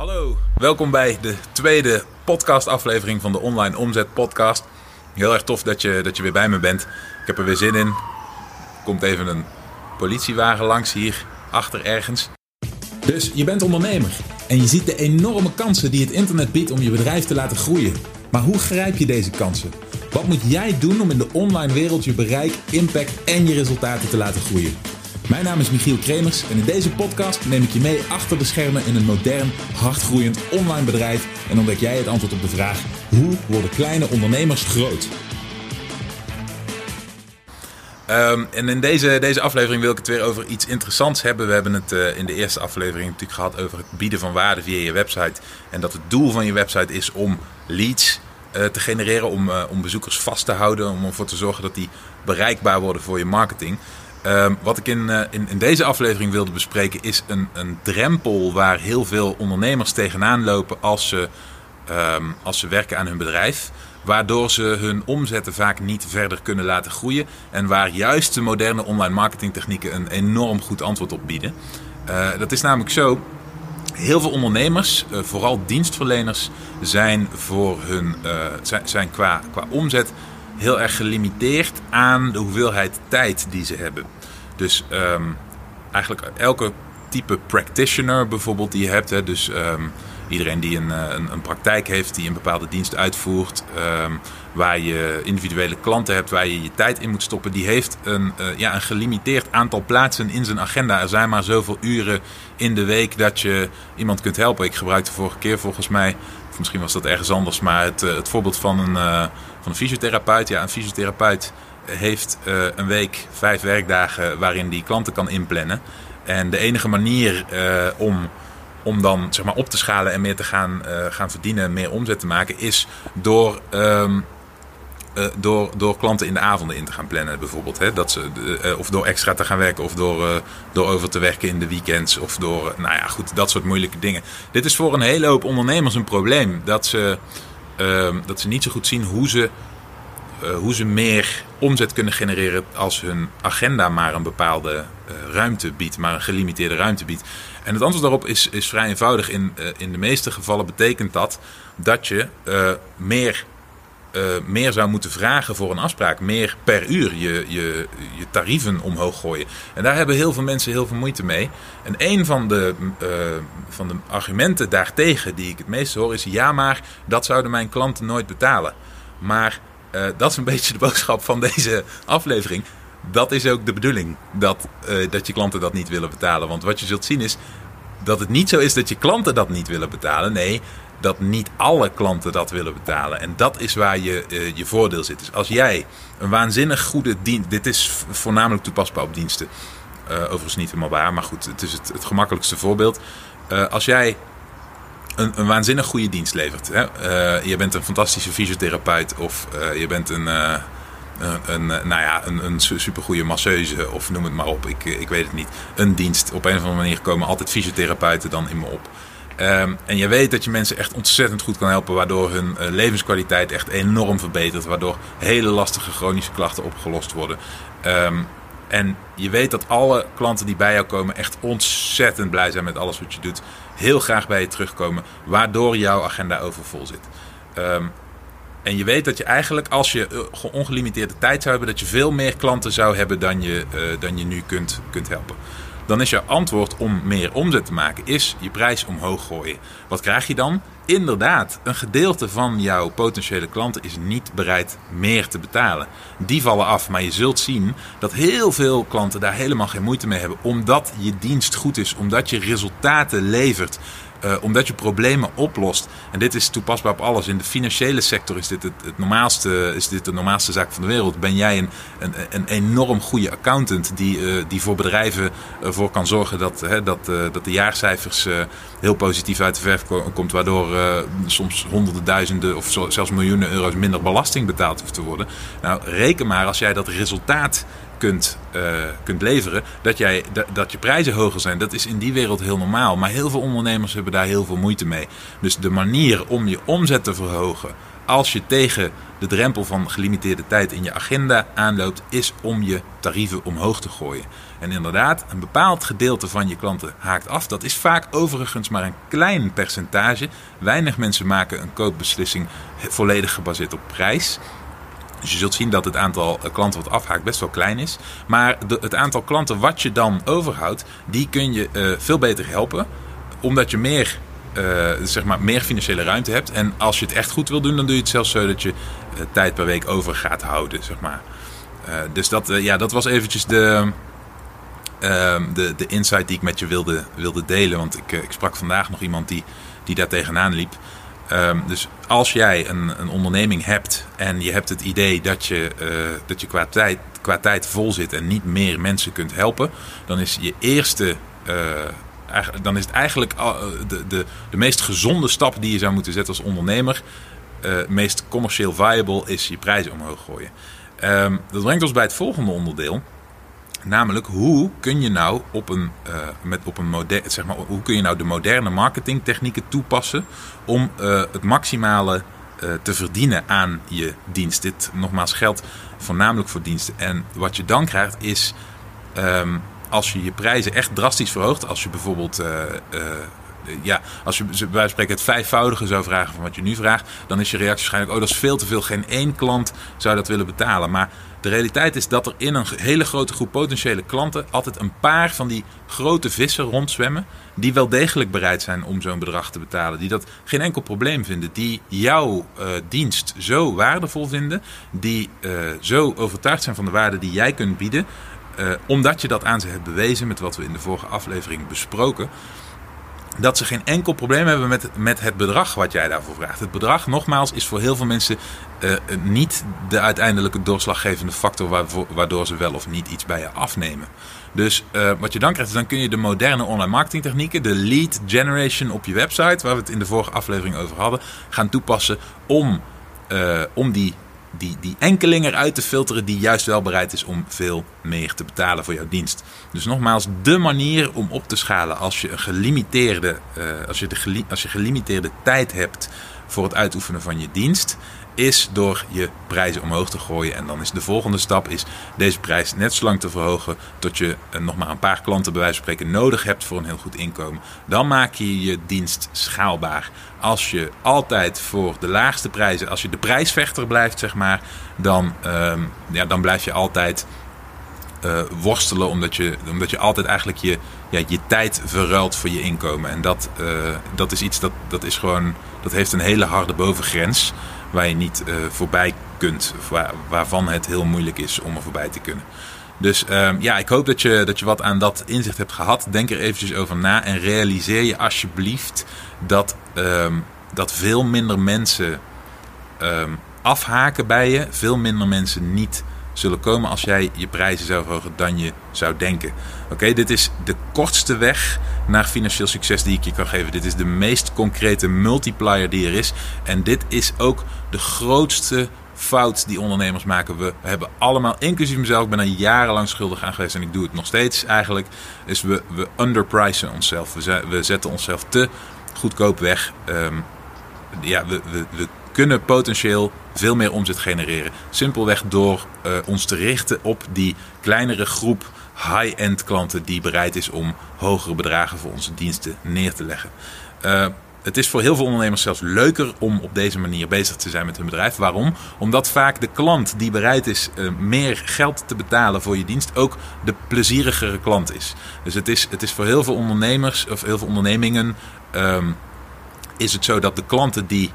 Hallo, welkom bij de tweede podcastaflevering van de Online Omzet Podcast. Heel erg tof dat je, dat je weer bij me bent. Ik heb er weer zin in. Er komt even een politiewagen langs hier achter ergens. Dus je bent ondernemer en je ziet de enorme kansen die het internet biedt om je bedrijf te laten groeien. Maar hoe grijp je deze kansen? Wat moet jij doen om in de online wereld je bereik, impact en je resultaten te laten groeien? Mijn naam is Michiel Kremers en in deze podcast neem ik je mee achter de schermen in een modern, hardgroeiend online bedrijf en ontdek jij het antwoord op de vraag: hoe worden kleine ondernemers groot? Um, en in deze, deze aflevering wil ik het weer over iets interessants hebben. We hebben het uh, in de eerste aflevering natuurlijk gehad over het bieden van waarde via je website. En dat het doel van je website is om leads uh, te genereren, om, uh, om bezoekers vast te houden, om ervoor te zorgen dat die bereikbaar worden voor je marketing. Um, wat ik in, uh, in, in, deze aflevering wilde bespreken is een, een drempel waar heel veel ondernemers tegenaan lopen als ze, um, als ze werken aan hun bedrijf. Waardoor ze hun omzetten vaak niet verder kunnen laten groeien. En waar juist de moderne online marketingtechnieken een enorm goed antwoord op bieden. Uh, dat is namelijk zo. Heel veel ondernemers, uh, vooral dienstverleners, zijn, voor hun, zijn, zijn qua, qua omzet heel erg gelimiteerd aan de hoeveelheid tijd die ze hebben. Dus um, eigenlijk elke type practitioner bijvoorbeeld die je hebt. Hè, dus um, iedereen die een, een, een, praktijk heeft, die een bepaalde dienst uitvoert. Um, waar je individuele klanten hebt, waar je je tijd in moet stoppen. Die heeft een, uh, ja, een gelimiteerd aantal plaatsen in zijn agenda. Er zijn maar zoveel uren in de week dat je iemand kunt helpen. Ik gebruikte vorige keer volgens mij, of misschien was dat ergens anders, maar het, uh, het voorbeeld van een... van een fysiotherapeut. Ja, een fysiotherapeut heeft uh, een week, vijf werkdagen waarin die klanten kan inplannen. En de enige manier uh, om, om dan zeg maar, op te schalen en meer te gaan, gaan verdienen, meer omzet te maken, is door, um, door, door klanten in de avonden in te gaan plannen, bijvoorbeeld. Hè? Dat ze, of door extra te gaan werken, of door, door over te werken in de weekends, of door, nou ja, goed, dat soort moeilijke dingen. Dit is voor een hele hoop ondernemers een probleem. Dat ze. Uh, dat ze niet zo goed zien hoe ze, uh, hoe ze meer omzet kunnen genereren als hun agenda maar een bepaalde uh, ruimte biedt, maar een gelimiteerde ruimte biedt. En het antwoord daarop is, is vrij eenvoudig. In, uh, in de meeste gevallen betekent dat dat je meer, meer zou moeten vragen voor een afspraak. Meer per uur je, je, je tarieven omhoog gooien. En daar hebben heel veel mensen heel veel moeite mee. En een van de, van de argumenten daartegen die ik het meest hoor is... ja, maar dat zouden mijn klanten nooit betalen. Maar uh, dat is een beetje de boodschap van deze aflevering. Dat is ook de bedoeling, dat, dat je klanten dat niet willen betalen. Want wat je zult zien is dat het niet zo is dat je klanten dat niet willen betalen. Nee, dat niet alle klanten dat willen betalen. En dat is waar je, uh, je voordeel zit. Dus als jij een waanzinnig goede dienst... Dit is voornamelijk toepasbaar op diensten. overigens niet helemaal waar, maar goed, het is het, het gemakkelijkste voorbeeld. als jij een, een, waanzinnig goede dienst levert. Hè? Je bent een fantastische fysiotherapeut of je bent een, een, een, nou ja, een, een supergoeie masseuse of noem het maar op. Ik, ik weet het niet. Een dienst. Op een of andere manier komen altijd fysiotherapeuten dan in me op. Um, en je weet dat je mensen echt ontzettend goed kan helpen, waardoor hun uh, levenskwaliteit echt enorm verbetert, waardoor hele lastige chronische klachten opgelost worden. Um, en je weet dat alle klanten die bij jou komen echt ontzettend blij zijn met alles wat je doet. Heel graag bij je terugkomen, waardoor jouw agenda overvol zit. Um, en je weet dat je eigenlijk, als je uh, ongelimiteerde tijd zou hebben, dat je veel meer klanten zou hebben dan je, uh, dan je nu kunt, kunt helpen. Dan is jouw antwoord om meer omzet te maken, is je prijs omhoog gooien. Wat krijg je dan? Inderdaad, een gedeelte van jouw potentiële klanten is niet bereid meer te betalen. Die vallen af, maar je zult zien dat heel veel klanten daar helemaal geen moeite mee hebben. Omdat je dienst goed is, omdat je resultaten levert. Uh, omdat je problemen oplost. En dit is toepasbaar op alles. In de financiële sector is dit, het, het normaalste, is dit de normaalste zaak van de wereld. Ben jij een, een, een enorm goede accountant die, uh, die voor bedrijven ervoor uh, kan zorgen dat, dat, dat de jaarcijfers heel positief uit de verf komt. Waardoor soms honderden duizenden of zelfs miljoenen euro's minder belasting betaald hoeft te worden. Nou, reken maar als jij dat resultaat kunt, uh, kunt leveren, dat, jij, dat je prijzen hoger zijn. Dat is in die wereld heel normaal. Maar heel veel ondernemers hebben daar heel veel moeite mee. Dus de manier om je omzet te verhogen als je tegen de drempel van gelimiteerde tijd in je agenda aanloopt, is om je tarieven omhoog te gooien. En inderdaad, een bepaald gedeelte van je klanten haakt af. Dat is vaak overigens maar een klein percentage. Weinig mensen maken een koopbeslissing volledig gebaseerd op prijs. Dus je zult zien dat het aantal eh, klanten wat afhaakt best wel klein is. Maar het aantal klanten wat je dan overhoudt, die kun je uh, veel beter helpen. Omdat je meer, uh, zeg maar, meer financiële ruimte hebt. En als je het echt goed wil doen, dan doe je het zelfs zo dat je tijd per week over gaat houden. Zeg maar. dus dat, ja, dat was eventjes de, ehm, de, de insight die ik met je wilde, wilde delen. Want ik, ik sprak vandaag nog iemand die, die daar tegenaan liep. Um, dus als jij een, een, onderneming hebt en je hebt het idee dat je, uh, dat je qua, tijd, qua tijd vol zit en niet meer mensen kunt helpen, dan is je eerste. Uh, dan is het eigenlijk de, de, de meest gezonde stap die je zou moeten zetten als ondernemer. Uh, meest commercieel viable is je prijzen omhoog gooien. Um, dat brengt ons bij het volgende onderdeel. Namelijk, hoe kun je nou op een, uh, met op een zeg maar, hoe kun je nou de moderne marketingtechnieken toepassen om uh, het maximale uh, te verdienen aan je dienst? Dit nogmaals geldt voornamelijk voor diensten. En wat je dan krijgt is, um, als je je prijzen echt drastisch verhoogt, als je bijvoorbeeld ja, als je bij spreken het vijfvoudige zou vragen van wat je nu vraagt, dan is je reactie waarschijnlijk: oh, dat is veel te veel. Geen één klant zou dat willen betalen. Maar de realiteit is dat er in een hele grote groep potentiële klanten altijd een paar van die grote vissen rondzwemmen. Die wel degelijk bereid zijn om zo'n bedrag te betalen. Die dat geen enkel probleem vinden. Die jouw uh, dienst zo waardevol vinden. Die uh, zo overtuigd zijn van de waarde die jij kunt bieden. Omdat je dat aan ze hebt bewezen met wat we in de vorige aflevering besproken dat ze geen enkel probleem hebben met, met het bedrag wat jij daarvoor vraagt. Het bedrag, nogmaals, is voor heel veel mensen uh, niet de uiteindelijke doorslaggevende factor waardoor ze wel of niet iets bij je afnemen. Dus uh, wat je dan krijgt, is dan kun je de moderne online marketing technieken, de lead generation op je website, waar we het in de vorige aflevering over hadden, gaan toepassen om, om die die, die enkeling eruit te filteren die juist wel bereid is om veel meer te betalen voor jouw dienst. Dus nogmaals, de manier om op te schalen als je een gelimiteerde, uh, als je de, als je gelimiteerde tijd hebt voor het uitoefenen van je dienst, is door je prijzen omhoog te gooien. En dan is de volgende stap is deze prijs net zo lang te verhogen tot je uh, nog maar een paar klanten bij wijze van spreken nodig hebt voor een heel goed inkomen. Dan maak je je dienst schaalbaar. Als je altijd voor de laagste prijzen, als je de prijsvechter blijft, zeg maar, dan, uh, ja, dan blijf je altijd uh, worstelen, omdat je, omdat je altijd eigenlijk je, ja, je tijd verruilt voor je inkomen. En dat, uh, dat is iets dat, dat is gewoon, dat heeft een hele harde bovengrens waar je niet uh, voorbij kunt, waar, waarvan het heel moeilijk is om er voorbij te kunnen. Dus uh, ja, ik hoop dat je, dat je wat aan dat inzicht hebt gehad. Denk er eventjes over na en realiseer je alsjeblieft dat, um, dat veel minder mensen um, afhaken bij je, veel minder mensen niet zullen komen als jij je prijzen zou verhogen dan je zou denken. Oké, dit is de kortste weg naar financieel succes die ik je kan geven. Dit is de meest concrete multiplier die er is. En dit is ook de grootste fout die ondernemers maken. We hebben allemaal, inclusief mezelf, ik ben er jarenlang schuldig aan geweest en ik doe het nog steeds eigenlijk. Is we, we underpricen onszelf. We, we zetten onszelf te goedkoop weg. Um, ja, we, we, we kunnen potentieel veel meer omzet genereren. Simpelweg door uh, ons te richten op die kleinere groep high-end klanten die bereid is om hogere bedragen voor onze diensten neer te leggen. Uh, het is voor heel veel ondernemers zelfs leuker om op deze manier bezig te zijn met hun bedrijf. Waarom? Omdat vaak de klant die bereid is uh, meer geld te betalen voor je dienst ook de plezierigere klant is. Dus het is, het is voor heel veel ondernemers of heel veel ondernemingen um, is het zo dat de klanten die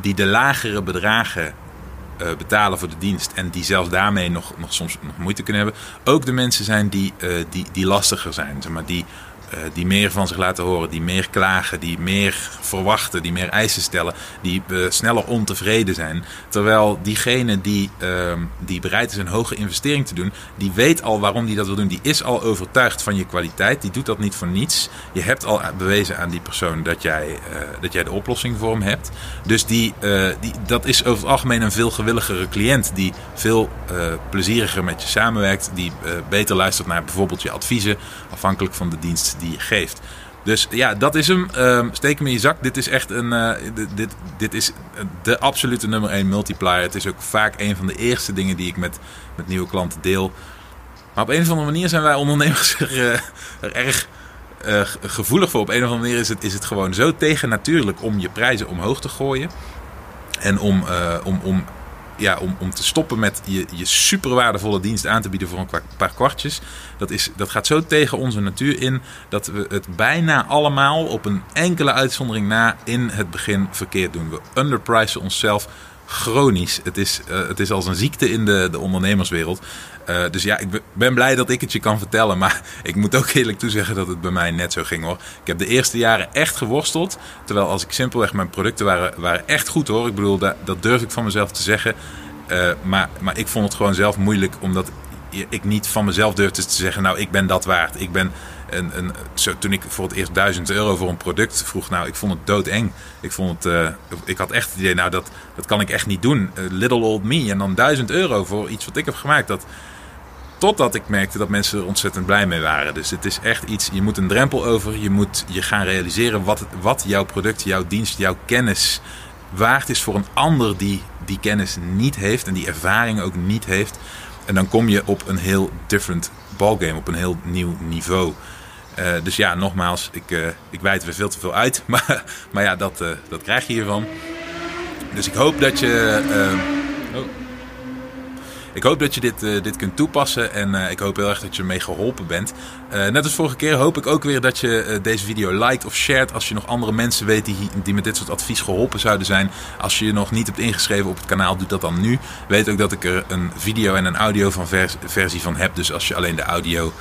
die de lagere bedragen uh, betalen voor de dienst en die zelfs daarmee nog, nog soms nog moeite kunnen hebben, ook de mensen zijn die, uh, die, die lastiger zijn, zeg maar, die die meer van zich laten horen, die meer klagen, die meer verwachten, die meer eisen stellen, die uh, sneller ontevreden zijn. Terwijl diegene die, uh, die bereid is een hoge investering te doen, die weet al waarom die dat wil doen. Die is al overtuigd van je kwaliteit, die doet dat niet voor niets. Je hebt al bewezen aan die persoon dat jij, uh, dat jij de oplossing voor hem hebt. Dus die, die, dat is over het algemeen een veel gewilligere cliënt die veel plezieriger met je samenwerkt, die beter luistert naar bijvoorbeeld je adviezen, afhankelijk van de dienst die geeft. Dus ja, dat is hem. Um, steek hem in je zak. Dit is echt een. Uh, dit, dit is de absolute nummer 1 multiplier. Het is ook vaak een van de eerste dingen die ik met, met nieuwe klanten deel. Maar op een of andere manier zijn wij ondernemers er, uh, er erg uh, gevoelig voor. Op een of andere manier is het, is het gewoon zo tegennatuurlijk om je prijzen omhoog te gooien. En om, om, om ja, om, om te stoppen met je, je super waardevolle dienst aan te bieden voor een paar kwartjes. Dat, is, dat gaat zo tegen onze natuur in dat we het bijna allemaal op een enkele uitzondering na in het begin verkeerd doen. We underpricen onszelf chronisch. Het is, uh, het is als een ziekte in de, de ondernemerswereld. Uh, dus ja, ik ben blij dat ik het je kan vertellen. Maar ik moet ook eerlijk toezeggen dat het bij mij net zo ging hoor. Ik heb de eerste jaren echt geworsteld. Terwijl als ik simpelweg mijn producten waren, waren echt goed hoor. Ik bedoel, dat, dat durf ik van mezelf te zeggen. Uh, maar, maar ik vond het gewoon zelf moeilijk. Omdat ik niet van mezelf durfde te zeggen, nou ik ben dat waard. Ik ben een, zo, toen ik voor het eerst 1000 euro voor een product vroeg, nou, ik vond het doodeng. Ik, vond het, uh, ik had echt het idee, nou, dat, dat kan ik echt niet doen. Uh, little old me. En dan 1000 euro voor iets wat ik heb gemaakt. Dat, totdat ik merkte dat mensen er ontzettend blij mee waren. Dus het is echt iets, je moet een drempel over. Je moet je gaan realiseren wat, wat jouw product, jouw dienst, jouw kennis waard is voor een ander die die kennis niet heeft en die ervaring ook niet heeft. En dan kom je op een heel different ballgame, op een heel nieuw niveau. Uh, dus ja, nogmaals, ik, uh, ik wijd er veel te veel uit. Maar, maar ja, dat, uh, dat krijg je hiervan. Dus ik hoop dat je. Oh. Ik hoop dat je dit, dit kunt toepassen en ik hoop heel erg dat je ermee geholpen bent. Net als vorige keer hoop ik ook weer dat je deze video liked of shared als je nog andere mensen weet die, die met dit soort advies geholpen zouden zijn. Als je je nog niet hebt ingeschreven op het kanaal, doe dat dan nu. Weet ook dat ik er een video en een audio van vers versie van heb. Dus als je alleen de audio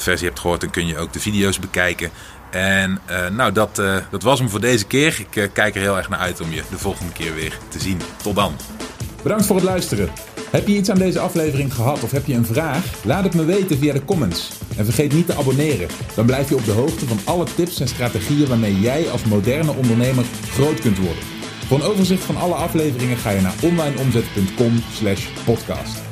versie hebt gehoord, dan kun je ook de video's bekijken. En uh, nou, dat, uh, dat was hem voor deze keer. Ik uh, kijk er heel erg naar uit om je de volgende keer weer te zien. Tot dan. Bedankt voor het luisteren. Heb je iets aan deze aflevering gehad of heb je een vraag? Laat het me weten via de comments. En vergeet niet te abonneren. Dan blijf je op de hoogte van alle tips en strategieën waarmee jij als moderne ondernemer groot kunt worden. Voor een overzicht van alle afleveringen ga je naar onlineomzet.com/podcast.